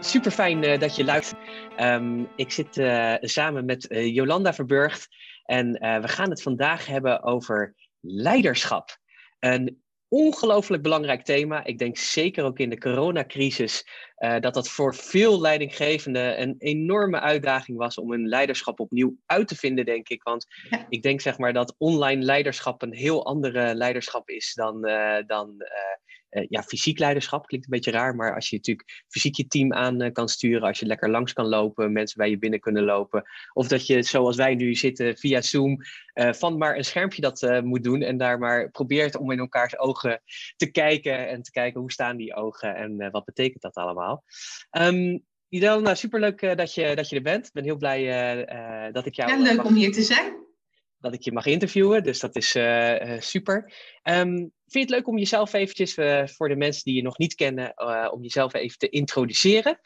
Super fijn uh, dat je luistert. Um, ik zit uh, samen met uh, Jolanda Verburgt en we gaan het vandaag hebben over leiderschap. Een ongelooflijk belangrijk thema. Ik denk zeker ook in de coronacrisis dat dat voor veel leidinggevenden een enorme uitdaging was om hun leiderschap opnieuw uit te vinden, denk ik. Want ja. ik denk zeg maar dat online leiderschap een heel andere leiderschap is dan, dan ja, fysiek leiderschap klinkt een beetje raar, maar als je natuurlijk fysiek je team aan uh, kan sturen, als je lekker langs kan lopen, mensen bij je binnen kunnen lopen, of dat je zoals wij nu zitten via Zoom uh, van maar een schermpje dat moet doen en daar maar probeert om in elkaars ogen te kijken en te kijken hoe staan die ogen en wat betekent dat allemaal. Um, Idel, nou superleuk dat, je, dat je er bent. Ik ben heel blij dat ik jou... Ja, leuk om hier te zijn dat ik je mag interviewen. Dus dat is super. Um, vind je het leuk om jezelf eventjes, uh, voor de mensen die je nog niet kennen, uh, om jezelf even te introduceren?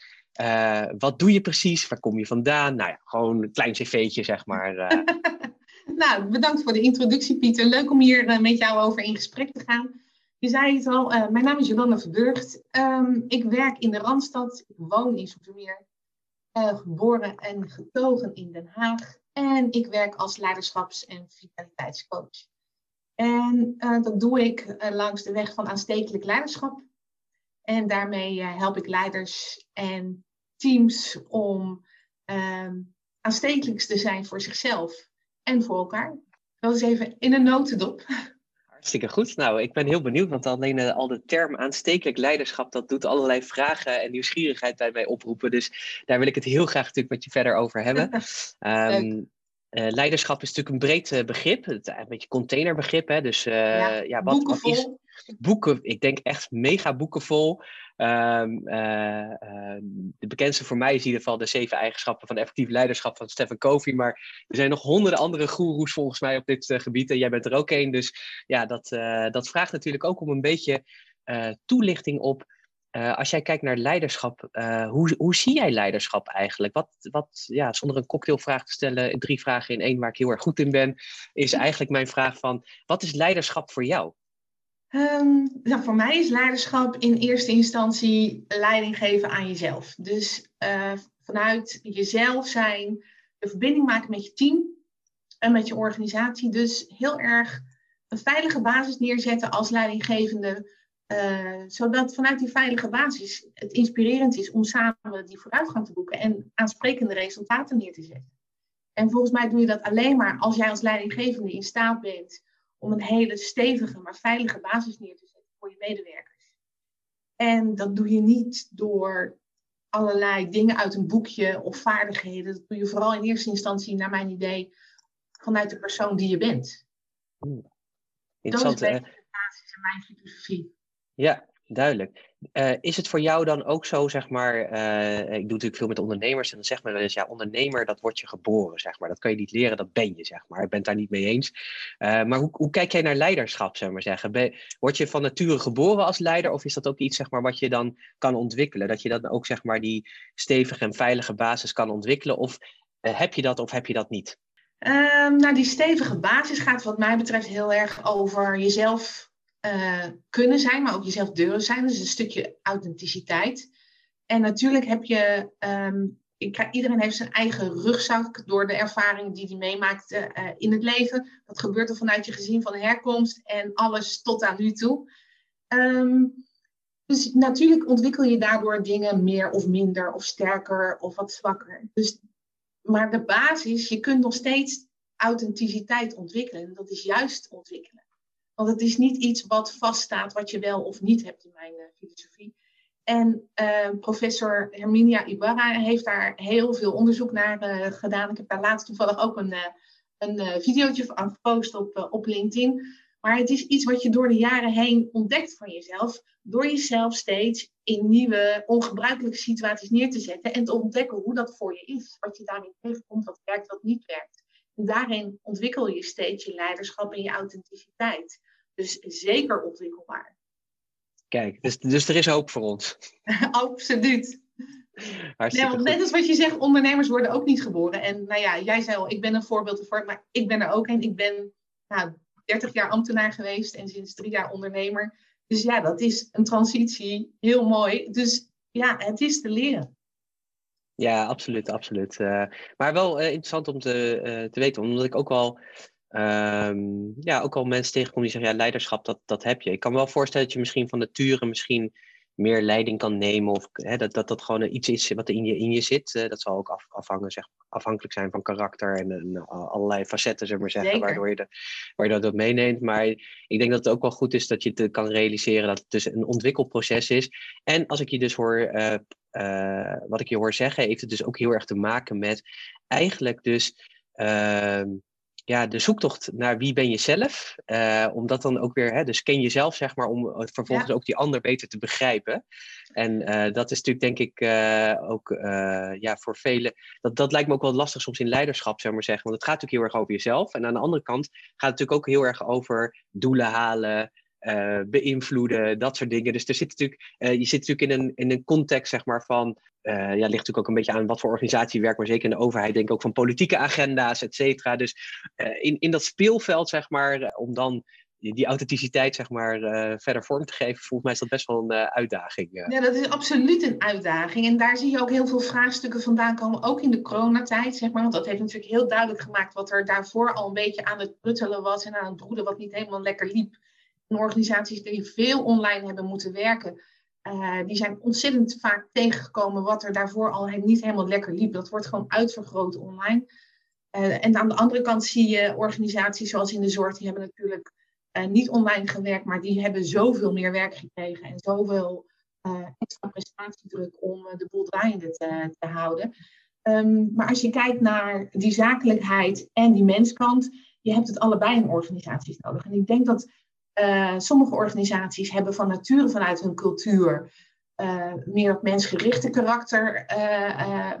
wat doe je precies? Waar kom je vandaan? Nou ja, gewoon een klein cv'tje, zeg maar. nou, bedankt voor de introductie, Pieter. Leuk om hier met jou over in gesprek te gaan. Je zei het al, mijn naam is Jolanda Verburgt. Um, ik werk in de Randstad. Ik woon in Zoetermeer. geboren en getogen in Den Haag. En ik werk als leiderschaps- en vitaliteitscoach. En uh, dat doe ik uh, langs de weg van aanstekelijk leiderschap. En daarmee uh, help ik leiders en teams om ehm, aanstekelijk te zijn voor zichzelf en voor elkaar. Dat is even in een notendop. Hartstikke goed. Nou, ik ben heel benieuwd, want alleen uh, al de term aanstekelijk leiderschap, dat doet allerlei vragen en nieuwsgierigheid bij mij oproepen. Dus daar wil ik het heel graag natuurlijk met je verder over hebben. um, uh, leiderschap is natuurlijk een breed uh, begrip, het, een beetje containerbegrip. Hè? Dus ja, ja, wat, boeken wat is boeken? Ik denk echt mega boeken vol. Um, de bekendste voor mij is in ieder geval de zeven eigenschappen van effectief leiderschap van Stephen Covey. Maar er zijn nog honderden andere goeroes volgens mij op dit gebied. En jij bent er ook een. Dus ja, dat, dat vraagt natuurlijk ook om een beetje toelichting op. als jij kijkt naar leiderschap, hoe, hoe zie jij leiderschap eigenlijk? Wat, wat, ja, zonder een cocktailvraag te stellen, drie vragen in één waar ik heel erg goed in ben, is eigenlijk mijn vraag van, wat is leiderschap voor jou? Um, nou, voor mij is leiderschap in eerste instantie leiding geven aan jezelf. Dus uh, vanuit jezelf zijn, de verbinding maken met je team en met je organisatie. Dus heel erg een veilige basis neerzetten als leidinggevende. Uh, zodat vanuit die veilige basis het inspirerend is om samen die vooruitgang te boeken en aansprekende resultaten neer te zetten. En volgens mij doe je dat alleen maar als jij als leidinggevende in staat bent om een hele stevige, maar veilige basis neer te zetten voor je medewerkers. En dat doe je niet door allerlei dingen uit een boekje of vaardigheden. Dat doe je vooral in eerste instantie, naar mijn idee, vanuit de persoon die je bent. Dat is de basis in mijn filosofie. Ja, duidelijk. Uh, is het voor jou dan ook zo, zeg maar, uh, ik doe natuurlijk veel met ondernemers en dan zeg maar wel eens, ja, ondernemer, dat wordt je geboren, zeg maar. Dat kan je niet leren, dat ben je, zeg maar. Ik ben het daar niet mee eens. Uh, maar hoe, hoe kijk jij naar leiderschap, zeg maar zeggen? Word je van nature geboren als leider of is dat ook iets, zeg maar, wat je dan kan ontwikkelen? Dat je dan ook, zeg maar, die stevige en veilige basis kan ontwikkelen? Of heb je dat of heb je dat niet? Um, nou, die stevige basis gaat wat mij betreft heel erg over jezelf uh, kunnen zijn, maar ook jezelf durven zijn. Dus een stukje authenticiteit. En natuurlijk heb je, um, ik, iedereen heeft zijn eigen rugzak door de ervaringen die hij meemaakt uh, in het leven. Dat gebeurt er vanuit je gezin van herkomst en alles tot aan nu toe. Um, dus natuurlijk ontwikkel je daardoor dingen meer of minder of sterker of wat zwakker. Dus, maar de basis, je kunt nog steeds authenticiteit ontwikkelen. Dat is juist ontwikkelen. Want het is niet iets wat vaststaat, wat je wel of niet hebt in mijn uh, filosofie. En uh, professor Herminia Ibarra heeft daar heel veel onderzoek naar uh, gedaan. Ik heb daar laatst toevallig ook een, een videootje van gepost op, op LinkedIn. Maar het is iets wat je door de jaren heen ontdekt van jezelf. Door jezelf steeds in nieuwe, ongebruikelijke situaties neer te zetten. En te ontdekken hoe dat voor je is. Wat je daarin tegenkomt, wat werkt, wat niet werkt. En daarin ontwikkel je steeds je leiderschap en je authenticiteit. Dus zeker ontwikkelbaar. Kijk, dus, dus er is hoop voor ons. Absoluut. Nee, want net als wat je zegt, ondernemers worden ook niet geboren. En nou ja, jij zei al, ik ben een voorbeeld ervoor, maar ik ben er ook een. Ik ben nou, 30 jaar ambtenaar geweest en sinds drie jaar ondernemer. Dus ja, dat is een transitie, heel mooi. Dus ja, het is te leren. Ja, absoluut, absoluut. Uh, maar wel uh, interessant om te, uh, te weten, omdat ik ook wel, um, ja, ook al mensen tegenkom die zeggen, ja, leiderschap, dat, dat heb je. Ik kan me wel voorstellen dat je misschien van nature misschien meer leiding kan nemen. Of hè, dat, dat dat gewoon iets is wat in je, in je zit. Uh, dat zal ook af, afhangen, zeg, afhankelijk zijn van karakter en, en allerlei facetten, zeg maar zeggen, waardoor je, de, waardoor je dat meeneemt. Maar ik denk dat het ook wel goed is dat je te, kan realiseren dat het dus een ontwikkelproces is. En als ik je dus hoor, uh, uh, wat ik je hoor zeggen, heeft het dus ook heel erg te maken met eigenlijk dus ehm, ja, de zoektocht naar wie ben je zelf. Uh, om dat dan ook weer, hè, dus ken jezelf zeg maar, om eh, vervolgens ook die ander beter te begrijpen. En uh, dat is natuurlijk denk ik uh, ook ja, voor velen, dat, dat lijkt me ook wel lastig soms in leiderschap, zeg maar zeggen. Want het gaat natuurlijk heel erg over jezelf. En aan de andere kant gaat het natuurlijk ook heel erg over doelen halen, uh, beïnvloeden, dat soort dingen. Dus er zit natuurlijk, uh, je zit natuurlijk in een, in een context zeg maar, van, uh, ja, ligt natuurlijk ook een beetje aan wat voor organisatie je werkt, maar zeker in de overheid denk ik ook van politieke agenda's, et cetera. Dus in, in dat speelveld, zeg maar, om dan die authenticiteit zeg maar, verder vorm te geven, volgens mij is dat best wel een uitdaging. Ja, dat is absoluut een uitdaging. En daar zie je ook heel veel vraagstukken vandaan komen, ook in de coronatijd, zeg maar. Want dat heeft natuurlijk heel duidelijk gemaakt wat er daarvoor al een beetje aan het pruttelen was en aan het broeden, wat niet helemaal lekker liep organisaties die veel online hebben moeten werken, uh, die zijn ontzettend vaak tegengekomen wat er daarvoor al niet helemaal lekker liep. Dat wordt gewoon uitvergroot online. Uh, en aan de andere kant zie je organisaties zoals in de zorg, die hebben natuurlijk uh, niet online gewerkt, maar die hebben zoveel meer werk gekregen en zoveel extra prestatiedruk om de boel draaiende te, te houden. Um, maar als je kijkt naar die zakelijkheid en die menskant, je hebt het allebei in organisaties nodig. En ik denk dat uh, sommige organisaties hebben van nature vanuit hun cultuur uh, meer het mensgerichte karakter uh,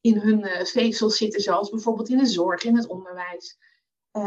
in hun vezels zitten, zoals bijvoorbeeld in de zorg, in het onderwijs.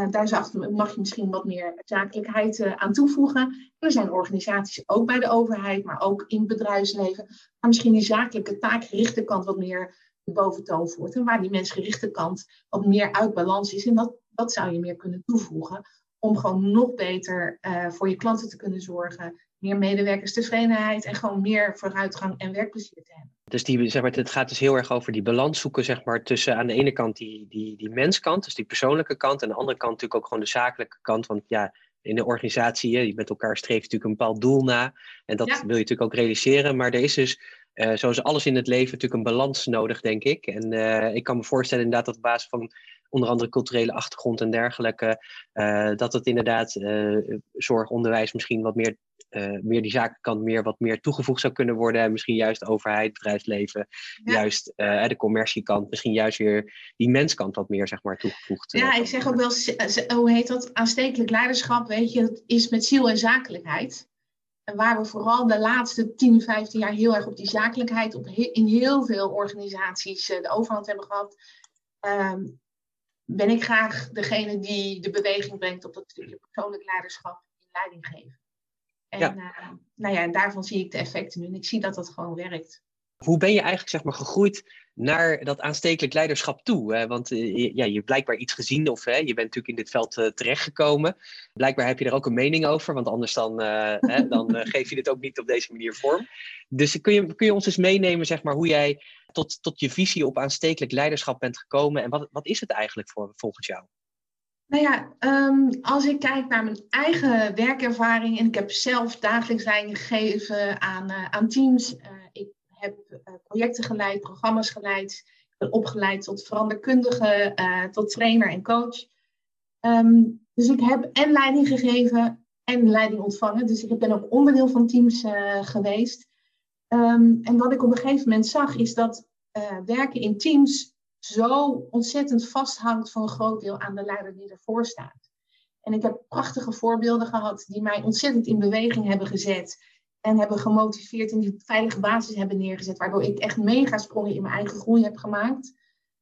daar mag je misschien wat meer zakelijkheid aan toevoegen. er zijn organisaties ook bij de overheid, maar ook in het bedrijfsleven, waar misschien die zakelijke taakgerichte kant wat meer de boventoon voert. En waar die mensgerichte kant wat meer uit balans is. En dat, dat zou je meer kunnen toevoegen om gewoon nog beter uh, voor je klanten te kunnen zorgen. Meer medewerkerstevredenheid en gewoon meer vooruitgang en werkplezier te hebben. Dus die, zeg maar, het gaat dus heel erg over die balans zoeken zeg maar, tussen aan de ene kant die, die, die menskant, dus die persoonlijke kant, en aan de andere kant natuurlijk ook gewoon de zakelijke kant. Want ja, in de organisatie, je met elkaar streeft natuurlijk een bepaald doel na. En dat wil je natuurlijk ook realiseren. Maar er is dus, uh, zoals alles in het leven, natuurlijk een balans nodig, denk ik. En uh, ik kan me voorstellen inderdaad dat op basis van onder andere culturele achtergrond en dergelijke, uh, dat het inderdaad uh, zorg, onderwijs misschien wat meer, meer die zakenkant meer wat meer toegevoegd zou kunnen worden. En misschien juist overheid, bedrijfsleven, ja. juist de commerciekant, misschien juist weer die menskant wat meer zeg maar toegevoegd. Ja, ik zeg ook wel, hoe heet dat, aanstekelijk leiderschap, weet je, het is met ziel en zakelijkheid. En waar we vooral de laatste 10, 15 jaar heel erg op die zakelijkheid op in heel veel organisaties de overhand hebben gehad. Um, ben ik graag degene die de beweging brengt op dat stukje persoonlijk leiderschap in leiding geven. En ja. Uh, nou ja, en daarvan zie ik de effecten nu. En ik zie dat dat gewoon werkt. Hoe ben je eigenlijk zeg maar, gegroeid naar dat aanstekelijk leiderschap toe? Hè? Want uh, ja, je hebt blijkbaar iets gezien of hè, je bent natuurlijk in dit veld uh, terechtgekomen. Blijkbaar heb je er ook een mening over, want anders dan, hè, dan geef je dit ook niet op deze manier vorm. Dus kun je, kun je ons eens meenemen zeg maar, hoe jij tot, tot je visie op aanstekelijk leiderschap bent gekomen? En wat, wat is het eigenlijk voor, volgens jou? Nou ja, um, als ik kijk naar mijn eigen werkervaring en ik heb zelf dagelijks leiding gegeven aan, aan teams. Heb uh, projecten geleid, programma's geleid. Ik ben opgeleid tot veranderkundige, tot trainer en coach. Ehm, dus ik heb en leiding gegeven en leiding ontvangen. Dus ik ben ook onderdeel van teams uh, geweest. Um, en wat ik op een gegeven moment zag, is dat werken in teams zo ontzettend vasthangt voor een groot deel aan de leider die ervoor staat. En ik heb prachtige voorbeelden gehad die mij ontzettend in beweging hebben gezet. En hebben gemotiveerd en die veilige basis hebben neergezet. Waardoor ik echt mega sprongen in mijn eigen groei heb gemaakt.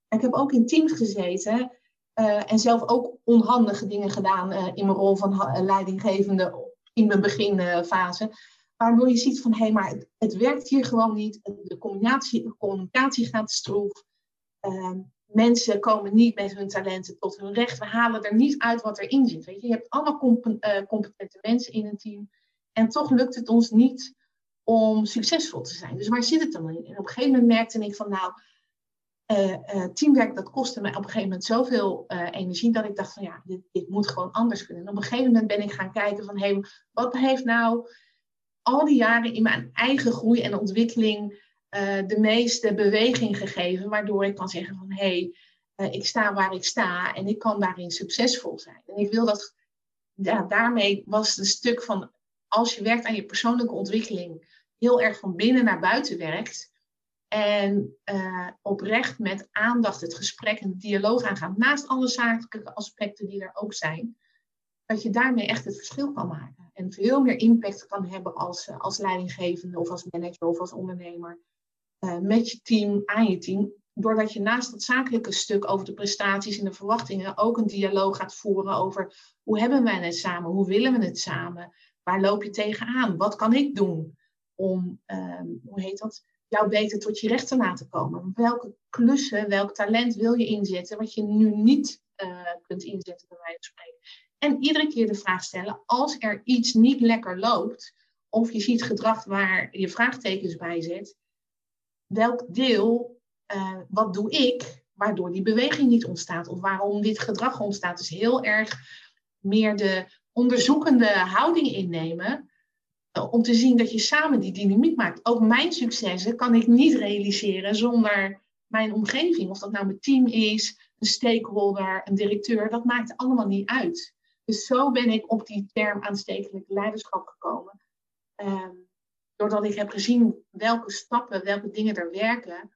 Ik heb ook in teams gezeten. Uh, en zelf ook onhandige dingen gedaan uh, in mijn rol van leidinggevende in mijn beginfase. Waardoor je ziet van hé, hey, maar het, werkt hier gewoon niet. De communicatie, de communicatie gaat stroef. Uh, mensen komen niet met hun talenten tot hun recht. We halen er niet uit wat erin zit. Weet je? je hebt allemaal competente mensen in een team. En toch lukt het ons niet om succesvol te zijn. Dus waar zit het dan in? En op een gegeven moment merkte ik van nou, uh, teamwerk dat kostte mij op een gegeven moment zoveel uh, energie dat ik dacht van ja, dit, dit, moet gewoon anders kunnen. En op een gegeven moment ben ik gaan kijken van hé, hey, wat heeft nou al die jaren in mijn eigen groei en ontwikkeling de meeste beweging gegeven, waardoor ik kan zeggen van hé, hey, ik sta waar ik sta en ik kan daarin succesvol zijn. En ik wil dat, ja, daarmee was het een stuk van als je werkt aan je persoonlijke ontwikkeling, heel erg van binnen naar buiten werkt. En uh, oprecht met aandacht het gesprek en de dialoog aangaat. Naast alle zakelijke aspecten die er ook zijn. Dat je daarmee echt het verschil kan maken. En veel meer impact kan hebben als, uh, als leidinggevende of als manager of als ondernemer. Uh, met je team, aan je team. Doordat je naast het zakelijke stuk over de prestaties en de verwachtingen ook een dialoog gaat voeren over hoe hebben wij het samen? Hoe willen we het samen? Waar loop je tegenaan? Wat kan ik doen om, ehm, hoe heet dat, jou beter tot je recht te laten komen? Welke klussen, welk talent wil je inzetten wat je nu niet uh, kunt inzetten, bij wijze van spreken? En iedere keer de vraag stellen, als er iets niet lekker loopt, of je ziet gedrag waar je vraagtekens bij zet, welk deel, uh, wat doe ik, waardoor die beweging niet ontstaat, of waarom dit gedrag ontstaat. Dus heel erg meer de onderzoekende houding innemen. Eh, om te zien dat je samen die dynamiek maakt. Ook mijn successen kan ik niet realiseren zonder mijn omgeving. Of dat nou mijn team is, een stakeholder, een directeur. Dat maakt allemaal niet uit. Dus zo ben ik op die term aanstekelijk leiderschap gekomen. Um, doordat ik heb gezien welke stappen, welke dingen er werken.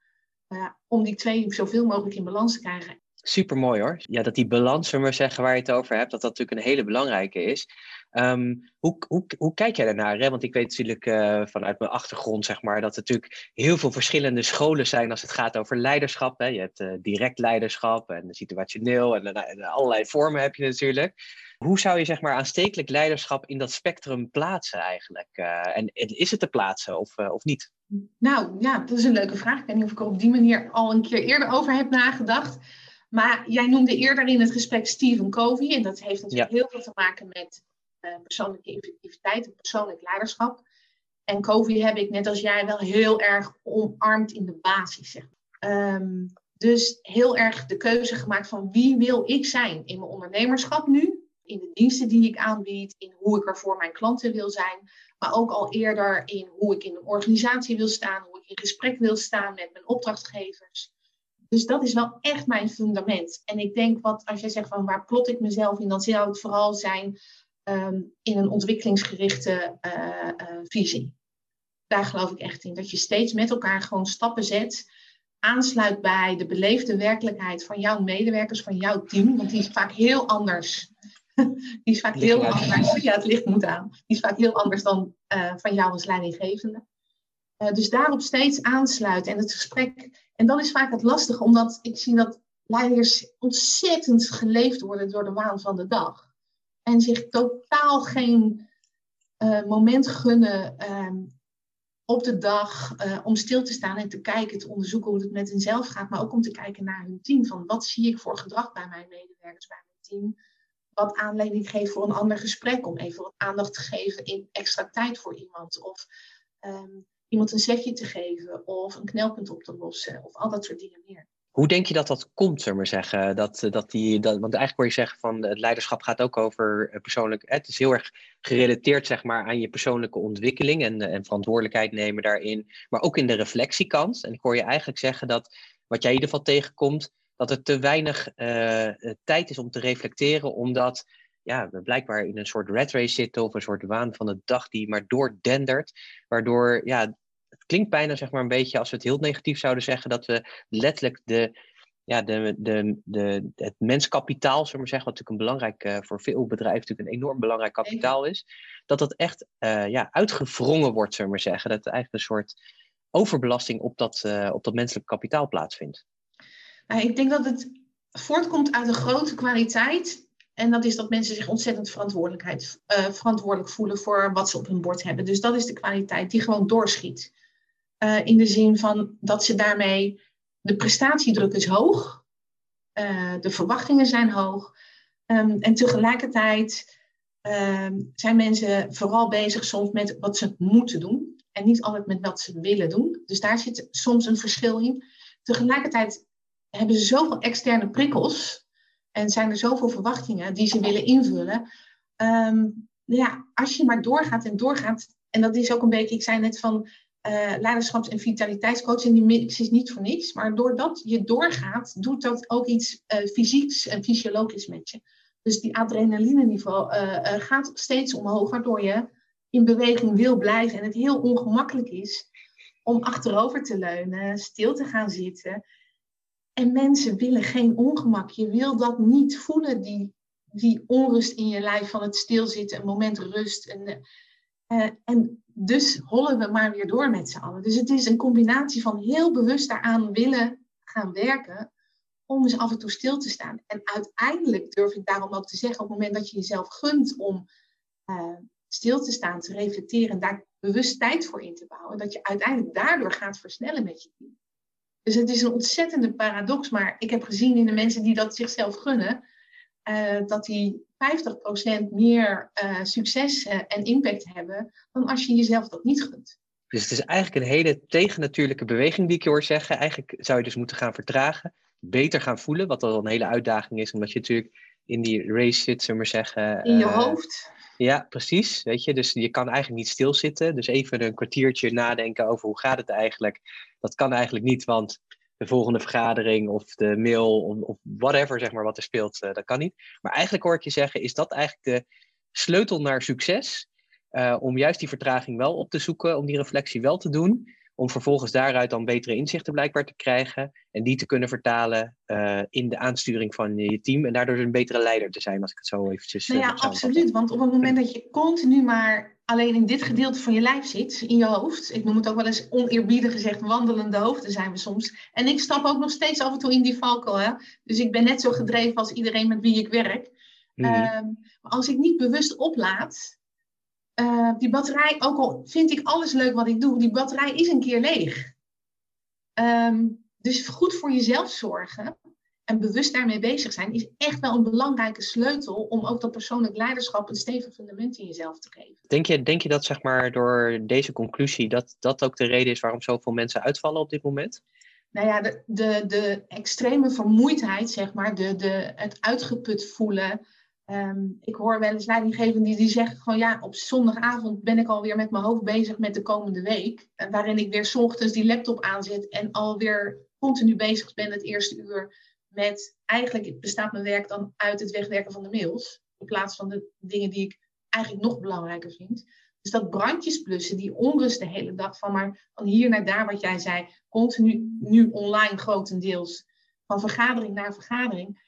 Uh, om die twee zoveel mogelijk in balans te krijgen. Super mooi hoor. Ja, dat die balans, zeggen, waar je het over hebt, dat dat natuurlijk een hele belangrijke is. Um, hoe, hoe, hoe kijk jij daarnaar? Hè? Want ik weet natuurlijk uh, vanuit mijn achtergrond, zeg maar, dat er natuurlijk heel veel verschillende scholen zijn als het gaat over leiderschap. Hè? Je hebt uh, direct leiderschap en situationeel en, en, allerlei vormen heb je natuurlijk. Hoe zou je zeg maar aanstekelijk leiderschap in dat spectrum plaatsen eigenlijk? En, en, is het te plaatsen of, of niet? Nou ja, dat is een leuke vraag. Ik weet niet of ik er op die manier al een keer eerder over heb nagedacht. Maar jij noemde eerder in het gesprek Stephen Covey. En dat heeft natuurlijk ja. heel veel te maken met uh, persoonlijke effectiviteit en persoonlijk leiderschap. En Covey heb ik net als jij wel heel erg omarmd in de basis. Zeg. Um, dus heel erg de keuze gemaakt van wie wil ik zijn in mijn ondernemerschap nu. In de diensten die ik aanbied, in hoe ik er voor mijn klanten wil zijn. Maar ook al eerder in hoe ik in een organisatie wil staan, hoe ik in gesprek wil staan met mijn opdrachtgevers. Dus dat is wel echt mijn fundament. En ik denk, wat, als jij zegt van waar plot ik mezelf in, dan zou het vooral zijn um, in een ontwikkelingsgerichte uh, uh, visie. Daar geloof ik echt in. Dat je steeds met elkaar gewoon stappen zet, aansluit bij de beleefde werkelijkheid van jouw medewerkers, van jouw team. Want die is vaak heel anders. die is vaak heel anders. Ja, het licht moet aan. Die is vaak heel anders dan uh, van jou als leidinggevende. Uh, dus daarop steeds aansluiten en het gesprek. En dat is vaak het lastige, omdat ik zie dat leiders ontzettend geleefd worden door de waan van de dag. En zich totaal geen uh, moment gunnen um, op de dag uh, om stil te staan en te kijken, te onderzoeken hoe het met henzelf gaat. Maar ook om te kijken naar hun team. Van wat zie ik voor gedrag bij mijn medewerkers, bij mijn team. Wat aanleiding geeft voor een ander gesprek. Om even wat aandacht te geven in extra tijd voor iemand. Of um, iemand een zetje te geven of een knelpunt op te lossen of al dat soort dingen meer. Hoe denk je dat dat komt, zullen we zeggen? Dat, dat die, dat, want eigenlijk hoor je zeggen van het leiderschap gaat ook over eh, persoonlijk. Het is heel erg gerelateerd zeg maar, aan je persoonlijke ontwikkeling en, en verantwoordelijkheid nemen daarin. Maar ook in de reflectiekant. En ik hoor je eigenlijk zeggen dat wat jij in ieder geval tegenkomt, dat er te weinig tijd is om te reflecteren, omdat ja, we blijkbaar in een soort red race zitten of een soort waan van de dag die maar doordendert. Waardoor, ja, het klinkt bijna zeg maar een beetje als we het heel negatief zouden zeggen, dat we letterlijk de, ja, de, de, de, het menskapitaal, zullen we zeggen, wat natuurlijk een belangrijk, uh, voor veel bedrijven natuurlijk een enorm belangrijk kapitaal is, dat dat echt uh, ja, uitgewrongen wordt, zullen we zeggen. Dat er eigenlijk een soort overbelasting op dat, uh, op dat menselijk kapitaal plaatsvindt. Ik denk dat het voortkomt uit een grote kwaliteit en dat is dat mensen zich ontzettend verantwoordelijkheid, uh, verantwoordelijk voelen voor wat ze op hun bord hebben. Dus dat is de kwaliteit die gewoon doorschiet. Uh, in de zin van dat ze daarmee, de prestatiedruk is hoog, uh, de verwachtingen zijn hoog. Um, en tegelijkertijd um, zijn mensen vooral bezig soms met wat ze moeten doen. En niet altijd met wat ze willen doen. Dus daar zit soms een verschil in. Tegelijkertijd hebben ze zoveel externe prikkels en zijn er zoveel verwachtingen die ze willen invullen. Um, ja, als je maar doorgaat en doorgaat. En dat is ook een beetje, ik zei net van uh, leiderschaps- en vitaliteitscoach. En die mix is niet voor niks. Maar doordat je doorgaat, doet dat ook iets uh, fysieks en fysiologisch met je. Dus die adrenaline niveau uh, gaat steeds omhoog, waardoor je in beweging wil blijven. En het heel ongemakkelijk is om achterover te leunen, stil te gaan zitten. En mensen willen geen ongemak. Je wil dat niet voelen, die, die onrust in je lijf van het stilzitten, een moment rust. En, uh, en dus hollen we maar weer door met z'n allen. Dus het is een combinatie van heel bewust daaraan willen gaan werken, om eens af en toe stil te staan. En uiteindelijk durf ik daarom ook te zeggen, op het moment dat je jezelf gunt om uh, stil te staan, te reflecteren en daar bewust tijd voor in te bouwen, dat je uiteindelijk daardoor gaat versnellen met je team. Dus het is een ontzettende paradox. Maar ik heb gezien in de mensen die dat zichzelf gunnen, uh, dat die 50% meer uh, succes uh, en impact hebben dan als je jezelf dat niet gunt. Dus het is eigenlijk een hele tegennatuurlijke beweging die ik je hoor zeggen. Eigenlijk zou je dus moeten gaan vertragen, beter gaan voelen, wat al een hele uitdaging is, omdat je natuurlijk in die race zit, zullen we maar zeggen. In je hoofd. Ja, precies. Weet je, dus je kan eigenlijk niet stilzitten. Dus even een kwartiertje nadenken over hoe gaat het eigenlijk. Dat kan eigenlijk niet, want de volgende vergadering of de mail of, of whatever, zeg maar, wat er speelt, uh, dat kan niet. Maar eigenlijk hoor ik je zeggen, is dat eigenlijk de sleutel naar succes? Uh, om juist die vertraging wel op te zoeken, om die reflectie wel te doen om vervolgens daaruit dan betere inzichten blijkbaar te krijgen en die te kunnen vertalen uh, in de aansturing van je team en daardoor een betere leider te zijn, als ik het zo eventjes... Nou ja, absoluut, want op het moment dat je continu maar alleen in dit gedeelte van je lijf zit, in je hoofd, ik noem het ook wel eens oneerbiedig gezegd, wandelende hoofden zijn we soms, en ik stap ook nog steeds af en toe in die valkuil, hè? dus ik ben net zo gedreven als iedereen met wie ik werk. Mm. Uh, maar als ik niet bewust oplaat, uh, die batterij, ook al vind ik alles leuk wat ik doe, die batterij is een keer leeg. Um, dus goed voor jezelf zorgen en bewust daarmee bezig zijn, is echt wel een belangrijke sleutel om ook dat persoonlijk leiderschap een stevig fundament in jezelf te geven. Denk je, denk je dat zeg maar door deze conclusie, dat dat ook de reden is waarom zoveel mensen uitvallen op dit moment? Nou ja, de, de, de extreme vermoeidheid, zeg maar, de, de, het uitgeput voelen, Um, ik hoor wel eens leidinggevenden die, die zeggen gewoon ja, op zondagavond ben ik alweer met mijn hoofd bezig met de komende week. Waarin ik weer s ochtends die laptop aanzet en alweer continu bezig ben het eerste uur met eigenlijk bestaat mijn werk dan uit het wegwerken van de mails. In plaats van de dingen die ik eigenlijk nog belangrijker vind. Dus dat brandjes blussen, die onrust de hele dag van maar van hier naar daar wat jij zei, continu nu online grotendeels, van vergadering naar vergadering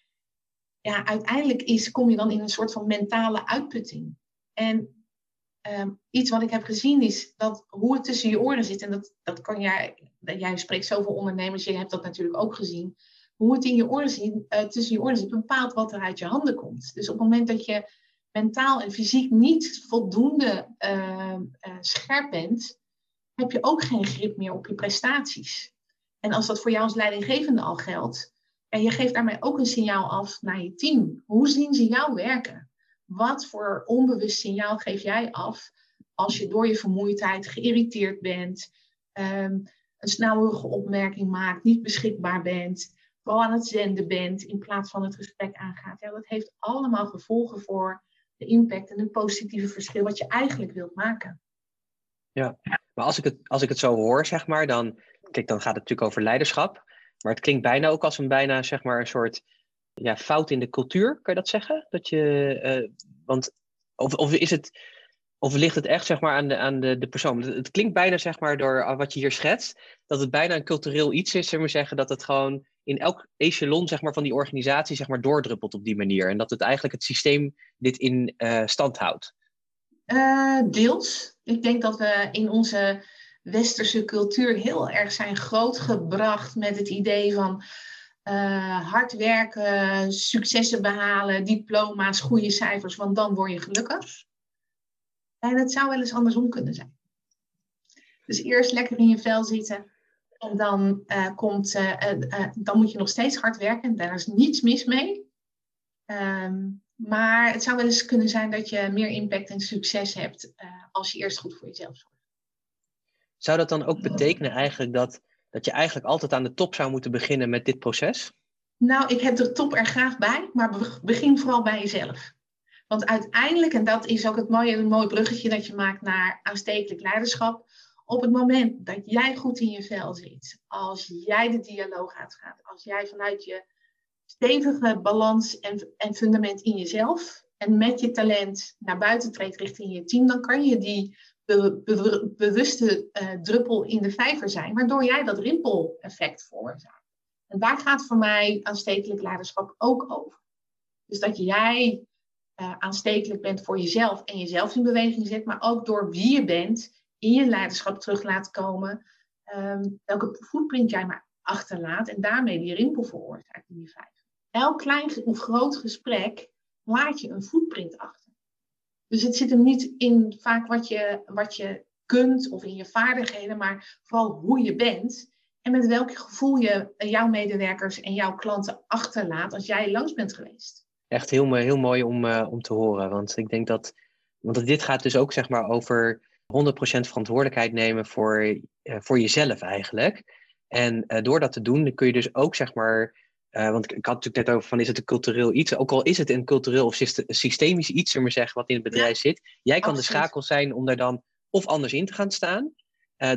ja, uiteindelijk is, kom je dan in een soort van mentale uitputting. En um, iets wat ik heb gezien is dat hoe het tussen je oren zit, en dat, dat kan jij, jij spreekt zoveel ondernemers, je hebt dat natuurlijk ook gezien. Hoe het in je oren zit, uh, tussen je oren zit, bepaalt wat er uit je handen komt. Dus op het moment dat je mentaal en fysiek niet voldoende uh, uh, scherp bent, heb je ook geen grip meer op je prestaties. En als dat voor jou als leidinggevende al geldt, en je geeft daarmee ook een signaal af naar je team. Hoe zien ze jou werken? Wat voor onbewust signaal geef jij af als je door je vermoeidheid geïrriteerd bent, um, een snauwige opmerking maakt, niet beschikbaar bent, vooral aan het zenden bent in plaats van het gesprek aangaat? Ja, dat heeft allemaal gevolgen voor de impact en het positieve verschil wat je eigenlijk wilt maken. Ja, maar als ik het, als ik het zo hoor, zeg maar, dan, kijk, dan gaat het natuurlijk over leiderschap. Maar het klinkt bijna ook als een bijna zeg maar een soort ja, fout in de cultuur, kan je dat zeggen? Dat je, want, of, of is het of ligt het echt zeg maar, aan, de, aan de, de persoon? Het, klinkt bijna zeg maar, door ah, wat je hier schetst, dat het bijna een cultureel iets is, zullen we zeggen, dat het gewoon in elk echelon zeg maar, van die organisatie zeg maar, doordruppelt op die manier. En dat het eigenlijk het systeem dit in uh, stand houdt. Uh, deels. Ik denk dat we in onze westerse cultuur heel erg zijn grootgebracht met het idee van uh, hard werken, successen behalen, diploma's, goede cijfers, want dan word je gelukkig. En het zou wel eens andersom kunnen zijn. Dus eerst lekker in je vel zitten. En dan, uh, komt, uh, dan moet je nog steeds hard werken. Daar is niets mis mee. Um, maar het zou wel eens kunnen zijn dat je meer impact en succes hebt als je eerst goed voor jezelf zorgt. Zou dat dan ook betekenen eigenlijk dat, dat je eigenlijk altijd aan de top zou moeten beginnen met dit proces? Nou, ik heb de top er graag bij, maar begin vooral bij jezelf. Want uiteindelijk, en dat is ook het mooie, een mooi bruggetje dat je maakt naar aanstekelijk leiderschap. Op het moment dat jij goed in je vel zit, als jij de dialoog uitgaat, als jij vanuit je stevige balans en, en fundament in jezelf en met je talent naar buiten treedt richting je team, dan kan je die bewuste uh, druppel in de vijver zijn, waardoor jij dat rimpel-effect veroorzaakt. En daar gaat voor mij aanstekelijk leiderschap ook over. Dus dat jij uh, aanstekelijk bent voor jezelf en jezelf in beweging zet, maar ook door wie je bent in je leiderschap terug laat komen, um, welke footprint jij maar achterlaat en daarmee die rimpel veroorzaakt in je vijf. Elk klein of groot gesprek laat je een footprint achter. Dus het zit hem niet in vaak wat je, wat je kunt of in je vaardigheden, maar vooral hoe je bent en met welk gevoel je jouw medewerkers en jouw klanten achterlaat als jij langs bent geweest echt heel, heel mooi om, uh, om te horen. Want ik denk dat, want dit gaat dus ook zeg maar over 100% verantwoordelijkheid nemen voor, uh, voor jezelf eigenlijk. En door dat te doen, kun je dus ook zeg maar, want ik had het natuurlijk net over van is het een cultureel iets, ook al is het een cultureel of systemisch iets, zullen we zeggen, wat in het bedrijf zit. Jij kan de schakel zijn om daar dan of anders in te gaan staan.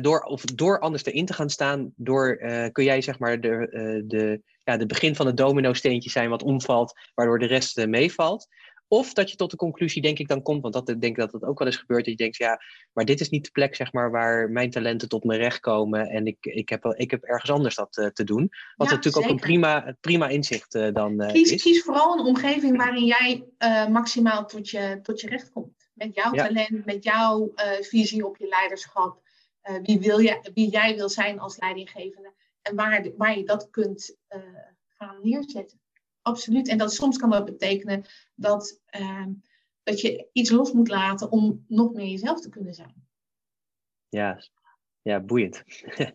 door, of door anders erin te gaan staan, door, kun jij zeg maar de, de, ja, de begin van het domino-steentje zijn wat omvalt, waardoor de rest meevalt. Of dat je tot de conclusie, denk ik, dan komt, want dat, denk ik dat dat ook wel eens gebeurt, dat je denkt, ja, maar dit is niet de plek, zeg maar, waar mijn talenten tot mijn recht komen en ik, ik, heb, ik heb ergens anders dat uh, te doen. Wat natuurlijk ook een prima, prima inzicht uh, dan kies, is. Kies vooral een omgeving waarin jij maximaal tot je, tot je recht komt. Met jouw talent, met jouw visie op je leiderschap. wie, wil je, wie jij wil zijn als leidinggevende en waar, waar je dat kunt gaan neerzetten. Absoluut. En dat, soms kan dat betekenen dat, uh, dat je iets los moet laten om nog meer jezelf te kunnen zijn. Ja, ja boeiend.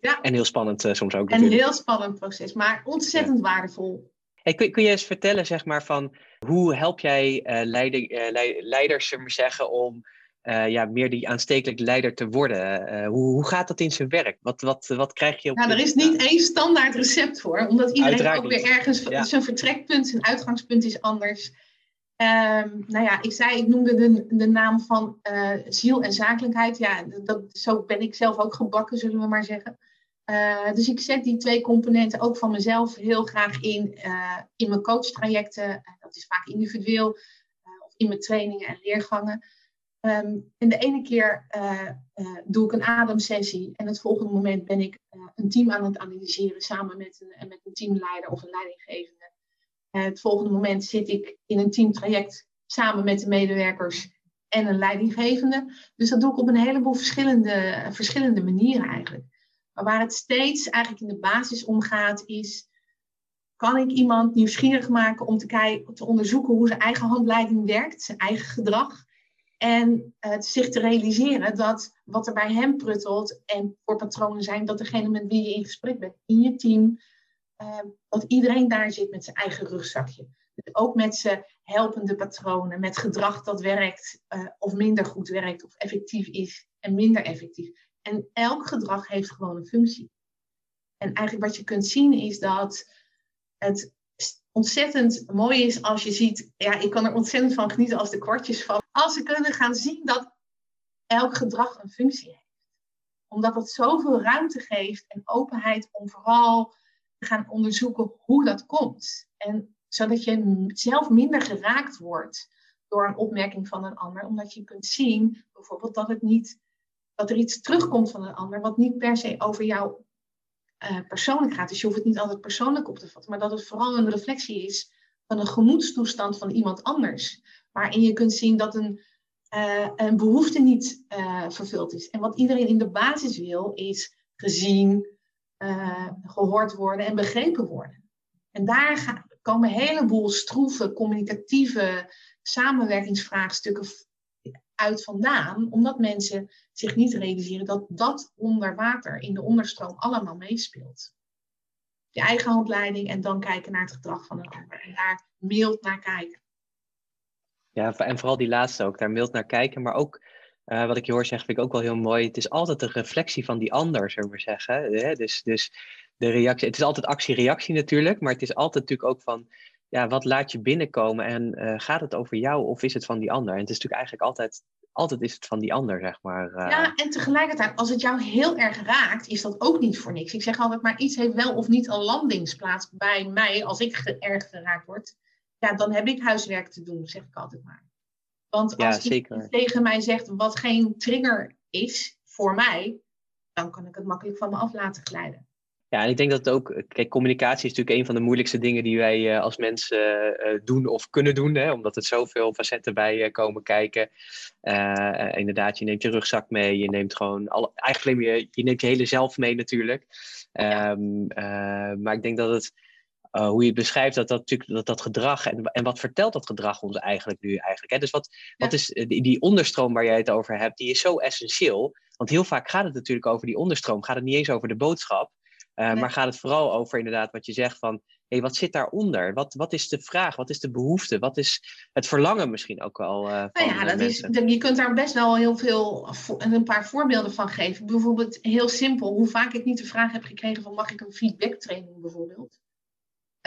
Ja. en heel spannend uh, soms ook. Een heel spannend proces, maar ontzettend ja. waardevol. Hey, kun, kun je eens vertellen, zeg maar, van hoe help jij uh, leider, leiders, zeg maar zeggen, om uh, ja, meer die aanstekelijk leider te worden. Uh, hoe, hoe gaat dat in zijn werk? Wat, wat, wat krijg je op Nou, er is niet één standaard recept voor, omdat iedereen Uiteraard ook weer ergens ja. zijn vertrekpunt, zijn uitgangspunt is anders. Um, nou ja, ik zei, ik noemde de, de naam van uh, ziel en zakelijkheid. Ja, dat, zo ben ik zelf ook gebakken, zullen we maar zeggen. dus ik zet die twee componenten ook van mezelf heel graag in, in mijn coachtrajecten. dat is vaak individueel, of in mijn trainingen en leergangen. Um, de ene keer uh, uh, doe ik een ademsessie en het volgende moment ben ik uh, een team aan het analyseren samen met een, met een teamleider of een leidinggevende. het volgende moment zit ik in een teamtraject samen met de medewerkers en een leidinggevende. Dus dat doe ik op een heleboel verschillende, verschillende manieren eigenlijk. Maar waar het steeds eigenlijk in de basis om gaat is, kan ik iemand nieuwsgierig maken om te, te onderzoeken hoe zijn eigen handleiding werkt, zijn eigen gedrag. En uh, zich te realiseren dat wat er bij hem pruttelt en voor patronen zijn, dat degene met wie je in gesprek bent, in je team, uh, dat iedereen daar zit met zijn eigen rugzakje. Dus ook met zijn helpende patronen, met gedrag dat werkt uh, of minder goed werkt of effectief is en minder effectief. En elk gedrag heeft gewoon een functie. En eigenlijk wat je kunt zien is dat het ontzettend mooi is als je ziet, ja, ik kan er ontzettend van genieten als de kwartjes vallen. Als ze kunnen gaan zien dat elk gedrag een functie heeft. Omdat het zoveel ruimte geeft en openheid om vooral gaan onderzoeken hoe dat komt. En zodat je zelf minder geraakt wordt door een opmerking van een ander, omdat je kunt zien bijvoorbeeld dat het niet dat er iets terugkomt van een ander wat niet per se over jou uh, persoonlijk gaat. Dus je hoeft het niet altijd persoonlijk op te vatten, maar dat het vooral een reflectie is van een gemoedstoestand van iemand anders, waarin je kunt zien dat een, uh, een behoefte niet uh, vervuld is. En wat iedereen in de basis wil, is gezien, gehoord worden en begrepen worden. En daar komen een heleboel stroeve, communicatieve samenwerkingsvraagstukken uit vandaan, omdat mensen zich niet realiseren dat dat onder water in de onderstroom allemaal meespeelt. Je eigen handleiding en dan kijken naar het gedrag van een ander en daar mild naar kijken. Ja, en vooral die laatste ook, daar mild naar kijken, maar ook uh, wat ik je hoor zeggen, vind ik ook wel heel mooi. Het is altijd een reflectie van die ander, zullen we zeggen. Dus, dus de reactie, het is altijd actie-reactie natuurlijk, maar het is altijd natuurlijk ook van, ja, wat laat je binnenkomen en uh, gaat het over jou of is het van die ander? En het is natuurlijk eigenlijk altijd, altijd is het van die ander, zeg maar. Uh... Ja, en tegelijkertijd, als het jou heel erg raakt, is dat ook niet voor niks. Ik zeg altijd, maar iets heeft wel of niet een landingsplaats bij mij als ik erg geraakt word. Ja, dan heb ik huiswerk te doen, zeg ik altijd maar. Want als ja, je tegen mij zegt wat geen trigger is voor mij, dan kan ik het makkelijk van me af laten glijden. Ja, en ik denk dat het ook, kijk, communicatie is natuurlijk een van de moeilijkste dingen die wij uh, als mensen uh, doen of kunnen doen, hè, omdat er zoveel facetten bij komen kijken. inderdaad, je neemt je rugzak mee, je neemt gewoon, alle, eigenlijk je, je neemt je hele zelf mee natuurlijk. Ja. Um, maar ik denk dat het, hoe je het beschrijft, dat dat natuurlijk dat, dat gedrag, en, en wat vertelt dat gedrag ons eigenlijk nu eigenlijk? Hè? Dus wat, ja. wat is die, die onderstroom waar jij het over hebt, die is zo essentieel. Want heel vaak gaat het natuurlijk over die onderstroom, gaat het niet eens over de boodschap. Uh, Maar gaat het vooral over inderdaad wat je zegt van, hé, wat zit daaronder? Wat, wat is de vraag? Wat is de behoefte? Wat is het verlangen misschien ook wel uh, van nou ja, dat is, je kunt daar best wel heel veel, een paar voorbeelden van geven. Bijvoorbeeld heel simpel, hoe vaak ik niet de vraag heb gekregen van, mag ik een feedbacktraining bijvoorbeeld?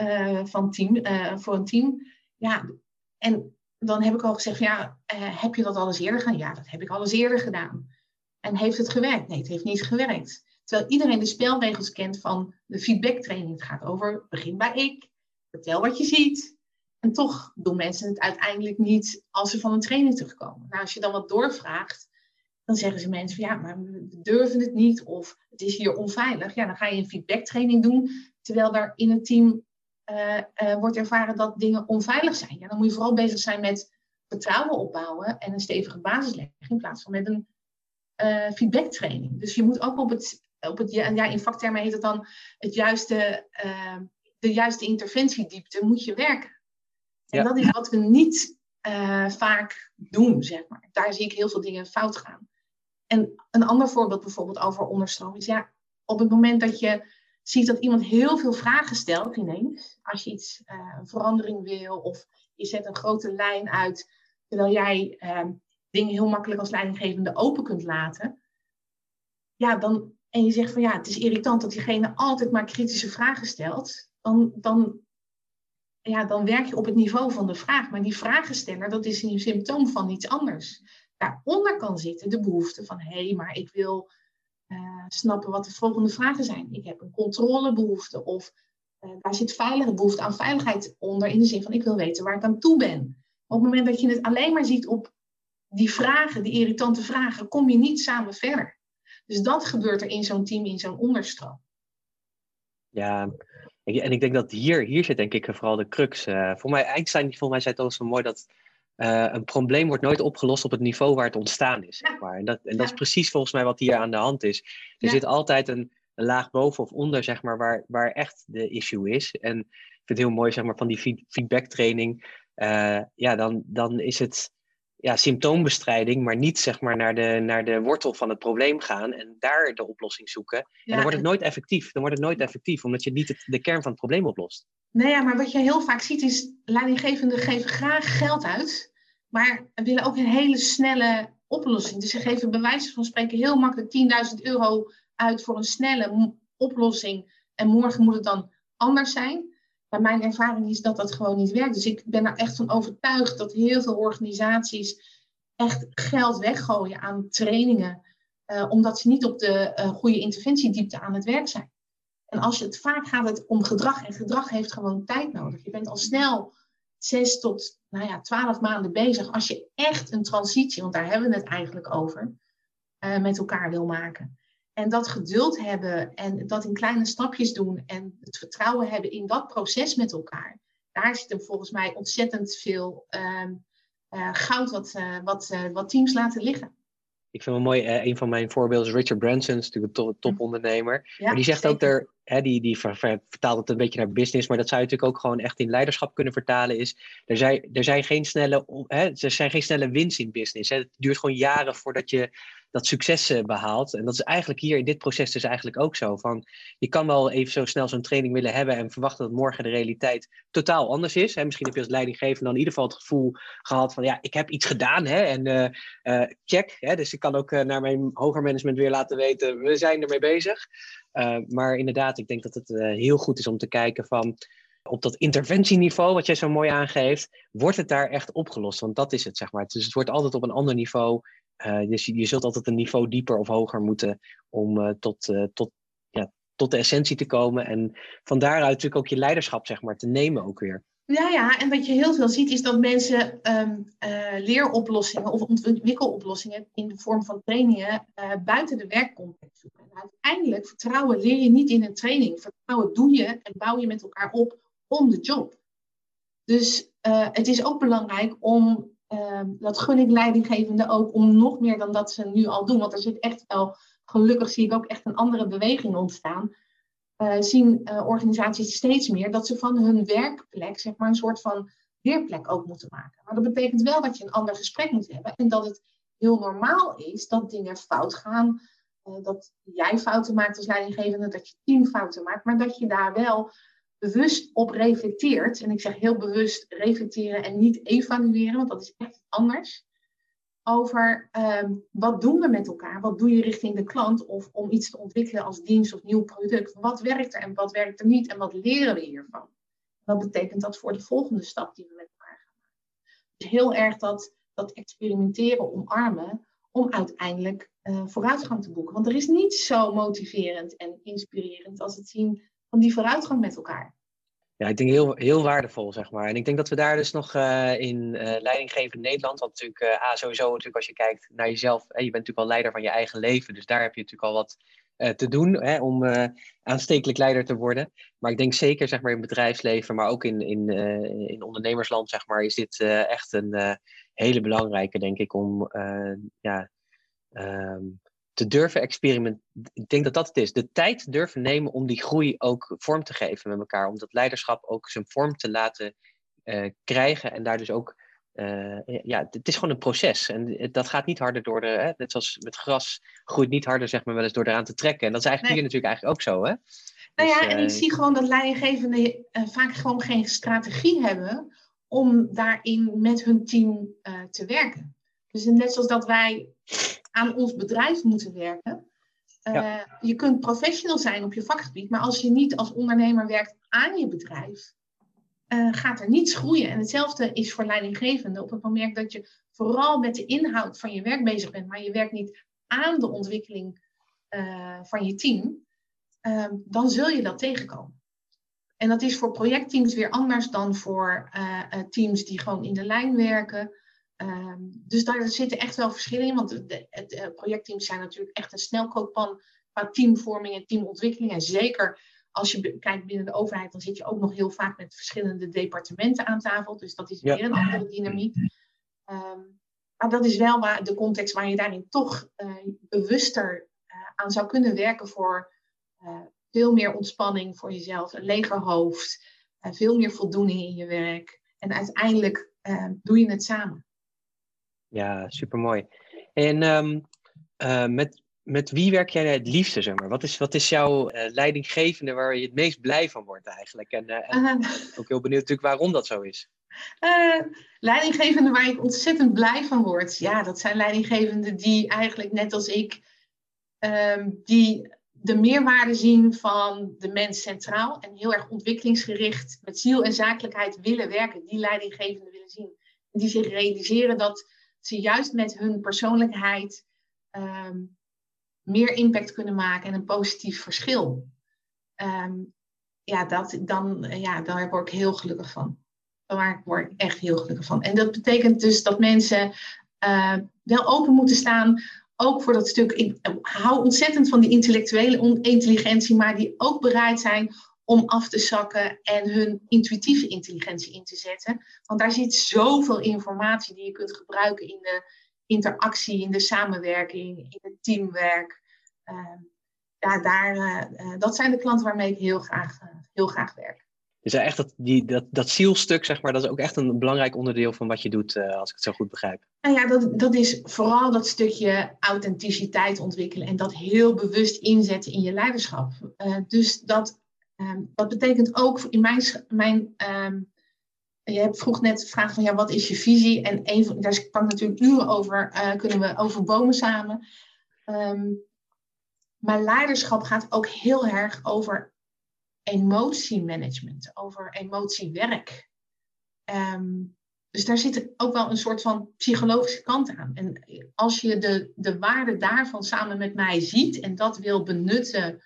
Uh, van team, voor een team. Ja, en dan heb ik al gezegd, ja, heb je dat al eens eerder gedaan? Ja, dat heb ik al eens eerder gedaan. En heeft het gewerkt? Nee, het heeft niet gewerkt. Terwijl iedereen de spelregels kent van de feedbacktraining. Het gaat over begin bij ik, vertel wat je ziet. En toch doen mensen het uiteindelijk niet als ze van een training terugkomen. Nou, als je dan wat doorvraagt, dan zeggen ze mensen van ja, maar we durven het niet of het is hier onveilig. Ja, dan ga je een feedbacktraining doen, terwijl daar in het team uh, uh, wordt ervaren dat dingen onveilig zijn. Ja, dan moet je vooral bezig zijn met vertrouwen opbouwen en een stevige basis leggen in plaats van met een uh, feedbacktraining. Dus je moet ook op het op het, ja, in vaktermen heet het dan het juiste, uh, de juiste interventiediepte moet je werken. En dat is wat we niet uh, vaak doen, zeg maar. Daar zie ik heel veel dingen fout gaan. En een ander voorbeeld bijvoorbeeld over onderstroom is, ja, op het moment dat je ziet dat iemand heel veel vragen stelt ineens, als je iets, uh, een verandering wil of je zet een grote lijn uit, terwijl jij dingen heel makkelijk als leidinggevende open kunt laten, ja, dan en je zegt van ja, het is irritant dat diegene altijd maar kritische vragen stelt, dan, dan, ja, dan werk je op het niveau van de vraag. Maar die vragensteller, dat is een symptoom van iets anders. Daaronder kan zitten de behoefte van hé, hey, maar ik wil uh, snappen wat de volgende vragen zijn. Ik heb een controlebehoefte of uh, daar zit veilige behoefte aan veiligheid onder in de zin van ik wil weten waar ik aan toe ben. Op het moment dat je het alleen maar ziet op die vragen, die irritante vragen, kom je niet samen verder. Dus dat gebeurt er in zo'n team, in zo'n onderstroom. Ja, en ik denk dat hier, hier zit denk ik vooral de crux. Uh, voor mij, Einstein volgens mij zei het al zo mooi dat uh, een probleem wordt nooit opgelost op het niveau waar het ontstaan is. Zeg maar. En, dat, en dat is precies volgens mij wat hier aan de hand is. Er zit altijd een, een, laag boven of onder, zeg maar, waar, waar echt de issue is. En ik vind het heel mooi, zeg maar, van die feedback training. Uh, ja, dan, dan is het ja, symptoombestrijding, maar niet zeg maar naar de, naar de wortel van het probleem gaan en daar de oplossing zoeken. en dan wordt het nooit effectief. Dan wordt het nooit effectief, omdat je niet het, de kern van het probleem oplost. Nee, ja, maar wat je heel vaak ziet is, leidinggevenden geven graag geld uit, maar willen ook een hele snelle oplossing. Dus ze geven bij wijze van spreken heel makkelijk 10.000 euro uit voor een snelle oplossing en morgen moet het dan anders zijn. Maar mijn ervaring is dat dat gewoon niet werkt. Dus ik ben er echt van overtuigd dat heel veel organisaties echt geld weggooien aan trainingen, uh, omdat ze niet op de uh, goede interventiediepte aan het werk zijn. En als je het vaak gaat het om gedrag en gedrag heeft gewoon tijd nodig. Je bent al snel zes tot nou ja, twaalf maanden bezig als je echt een transitie, want daar hebben we het eigenlijk over, uh, met elkaar wil maken. En dat geduld hebben en dat in kleine stapjes doen en het vertrouwen hebben in dat proces met elkaar. Daar zit er volgens mij ontzettend veel uh, uh, goud wat, wat, wat teams laten liggen ik vind het mooi, eh, een van mijn voorbeelden is Richard Branson, is natuurlijk een topondernemer. Ja, maar die zegt ook er, hè, die, die vertaalt het een beetje naar business, maar dat zou je natuurlijk ook gewoon echt in leiderschap kunnen vertalen. Is er zijn, er zijn geen snelle, hè, er zijn geen snelle winst in business. Hè. Het duurt gewoon jaren voordat je dat succes eh, behaalt. En dat is eigenlijk hier in dit proces dus eigenlijk ook zo. Van, je kan wel even zo snel zo'n training willen hebben en verwachten dat morgen de realiteit totaal anders is. Hè. Misschien heb je als leidinggevende dan in ieder geval het gevoel gehad van ja, ik heb iets gedaan hè, en uh, check. Hè. Dus ik kan ook naar mijn hoger management weer laten weten, we zijn ermee bezig. maar inderdaad, ik denk dat het heel goed is om te kijken van op dat interventieniveau, wat jij zo mooi aangeeft, wordt het daar echt opgelost? Want dat is het, zeg maar. Dus het wordt altijd op een ander niveau uh, dus je, zult altijd een niveau dieper of hoger moeten om uh, tot, uh, tot, ja, tot de essentie te komen. En van daaruit natuurlijk ook je leiderschap zeg maar, te nemen ook weer. Ja, ja, en wat je heel veel ziet is dat mensen um, leeroplossingen of ontwikkeloplossingen in de vorm van trainingen buiten de werkcontext zoeken. En uiteindelijk vertrouwen leer je niet in een training. Vertrouwen doe je en bouw je met elkaar op om de job. Dus het is ook belangrijk om Ehm, dat gun ik leidinggevenden ook om nog meer dan dat ze nu al doen. Want er zit echt wel, gelukkig zie ik ook echt een andere beweging ontstaan. Uh, zien uh, organisaties steeds meer dat ze van hun werkplek, zeg maar, een soort van weerplek ook moeten maken. Maar dat betekent wel dat je een ander gesprek moet hebben en dat het heel normaal is dat dingen fout gaan. Uh, dat jij fouten maakt als leidinggevende, dat je team fouten maakt, maar dat je daar wel bewust op reflecteert, en ik zeg heel bewust reflecteren en niet evalueren, want dat is echt anders, over um, wat doen we met elkaar? Wat doe je richting de klant of om iets te ontwikkelen als dienst of nieuw product? Wat werkt er en wat werkt er niet en wat leren we hiervan? Wat betekent dat voor de volgende stap die we met elkaar gaan maken? Dus heel erg dat, dat experimenteren omarmen om uiteindelijk uh, vooruitgang te boeken. Want er is niets zo motiverend en inspirerend als het zien van die vooruitgang met elkaar. Ja, ik denk heel, heel waardevol, zeg maar. En ik denk dat we daar dus nog uh, in uh, leidinggevend Nederland, want natuurlijk, uh, sowieso natuurlijk als je kijkt naar jezelf, hè, je bent natuurlijk al leider van je eigen leven, dus daar heb je natuurlijk al wat te doen hè, om aanstekelijk leider te worden. Maar ik denk zeker, zeg maar, in bedrijfsleven, maar ook in, in, in ondernemersland, zeg maar, is dit echt een hele belangrijke, denk ik, om ja, ehm, te durven experimenteren. Ik denk dat dat het is. De tijd durven nemen om die groei ook vorm te geven met elkaar. Om dat leiderschap ook zijn vorm te laten uh, krijgen. En daar dus ook. Uh, ja, het is gewoon een proces. En dat gaat niet harder door de. Hè, net zoals met gras groeit niet harder, zeg maar, wel eens door eraan te trekken. En dat is eigenlijk nee. hier natuurlijk eigenlijk ook zo, hè? Nou ja, dus, en ik uh, zie gewoon dat leidinggevenden vaak gewoon geen strategie hebben om daarin met hun team te werken. Dus net zoals dat wij aan ons bedrijf moeten werken. Uh, Je kunt professional zijn op je vakgebied, maar als je niet als ondernemer werkt aan je bedrijf, uh, gaat er niets groeien. En hetzelfde is voor leidinggevenden. Op het moment dat je vooral met de inhoud van je werk bezig bent, maar je werkt niet aan de ontwikkeling uh, van je team, dan zul je dat tegenkomen. En dat is voor projectteams weer anders dan voor teams die gewoon in de lijn werken. Um, dus daar zitten echt wel verschillen in, want de, het, uh, projectteams zijn natuurlijk echt een snelkooppan qua teamvorming en teamontwikkeling. En zeker als je kijkt binnen de overheid, dan zit je ook nog heel vaak met verschillende departementen aan tafel. Dus dat is weer ja. een andere dynamiek. Um, maar dat is wel waar, de context waar je daarin toch uh, bewuster uh, aan zou kunnen werken voor veel meer ontspanning voor jezelf, een leger hoofd, veel meer voldoening in je werk. En uiteindelijk doe je het samen. Ja, supermooi. En um, uh, met, met wie werk jij het liefste, zeg maar? Wat is, wat is jouw uh, leidinggevende waar je het meest blij van wordt eigenlijk? En, uh, en ook heel benieuwd natuurlijk waarom dat zo is. leidinggevende waar ik ontzettend blij van word. Ja, dat zijn leidinggevenden die eigenlijk net als ik, um, die de meerwaarde zien van de mens centraal en heel erg ontwikkelingsgericht met ziel en zakelijkheid willen werken. Die leidinggevenden willen zien. Die zich realiseren dat ze juist met hun persoonlijkheid um, meer impact kunnen maken en een positief verschil. ehm, ja, dat, dan, ja, daar word ik heel gelukkig van. Daar word ik echt heel gelukkig van. En dat betekent dus dat mensen uh, wel open moeten staan. Ook voor dat stuk. Ik hou ontzettend van die intellectuele intelligentie, maar die ook bereid zijn om af te zakken en hun intuïtieve intelligentie in te zetten. Want daar zit zoveel informatie die je kunt gebruiken in de interactie, in de samenwerking, in het teamwerk. Uh, ja, daar, uh, dat zijn de klanten waarmee ik heel graag, heel graag werk. Dus echt dat, die, dat, dat zielstuk, zeg maar, dat is ook echt een belangrijk onderdeel van wat je doet, als ik het zo goed begrijp. Nou ja, dat, dat is vooral dat stukje authenticiteit ontwikkelen en dat heel bewust inzetten in je leiderschap. Uh, dus dat, um, dat betekent ook in mijn, mijn um, je hebt vroeg net de vraag van ja, wat is je visie? En daar kan natuurlijk uren over, uh, kunnen we overbomen samen. Um, maar leiderschap gaat ook heel erg over emotiemanagement, over emotiewerk. Um, dus daar zit ook wel een soort van psychologische kant aan. En als je de, de waarde daarvan samen met mij ziet en dat wil benutten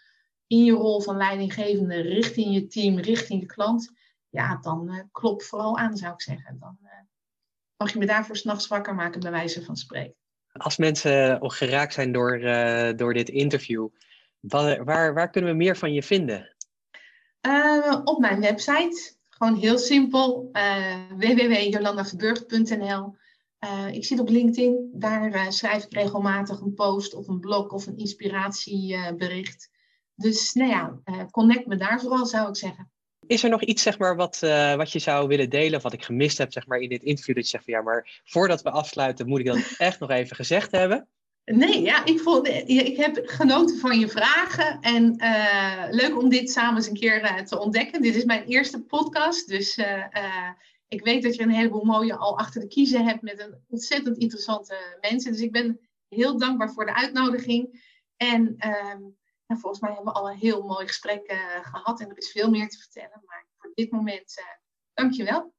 in je rol van leidinggevende richting je team, richting je klant, ja, dan uh, klop vooral aan, zou ik zeggen. Dan uh, mag je me daarvoor s'nachts wakker maken, bij wijze van spreken. Als mensen geraakt zijn door, uh, door dit interview, waar, waar, waar, kunnen we meer van je vinden? Op mijn website. Gewoon heel simpel. Www.jolandaverburg.nl uh, Ik zit op LinkedIn. Daar schrijf ik regelmatig een post of een blog of een inspiratiebericht. Dus nou ja, connect me daar vooral zou ik zeggen. Is er nog iets zeg maar, wat, wat je zou willen delen wat ik gemist heb zeg maar, in dit interview? Dat je zegt van ja, maar voordat we afsluiten moet ik dat echt nog even gezegd hebben. Nee, ja, ik, vond, ik heb genoten van je vragen. En uh, leuk om dit samen eens een keer uh, te ontdekken. Dit is mijn eerste podcast. Dus ik weet dat je een heleboel mooie al achter de kiezen hebt met een ontzettend interessante mensen. Dus ik ben heel dankbaar voor de uitnodiging. En volgens mij hebben we al een heel mooi gesprek gehad. En er is veel meer te vertellen. Maar voor dit moment, dank je wel.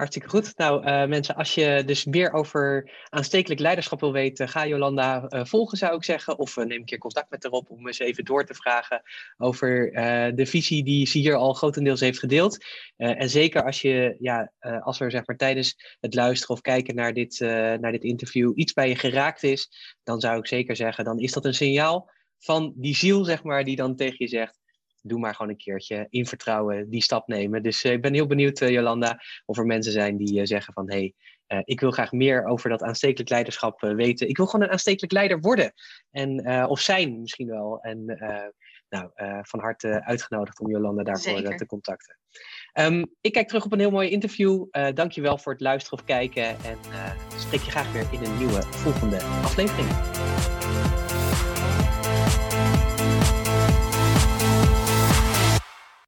Hartstikke goed. Nou, uh, mensen, als je dus meer over aanstekelijk leiderschap wil weten, ga Jolanda uh, volgen, zou ik zeggen. Of uh, neem een keer contact met haar op om eens even door te vragen over de visie die ze hier al grotendeels heeft gedeeld. en zeker als je, ja, als er zeg maar tijdens het luisteren of kijken naar dit, naar dit interview iets bij je geraakt is, dan zou ik zeker zeggen, dan is dat een signaal van die ziel, zeg maar, die dan tegen je zegt doe maar gewoon een keertje in vertrouwen die stap nemen. Dus uh, ik ben heel benieuwd, uh, Jolanda, of er mensen zijn die uh, zeggen van hé, hey, ik wil graag meer over dat aanstekelijk leiderschap weten. Ik wil gewoon een aanstekelijk leider worden. En, of zijn misschien wel. En nou, van harte uitgenodigd om Jolanda daarvoor te contacten. Um, ik kijk terug op een heel mooi interview. Uh, dankjewel voor het luisteren of kijken. En spreek je graag weer in een nieuwe volgende aflevering.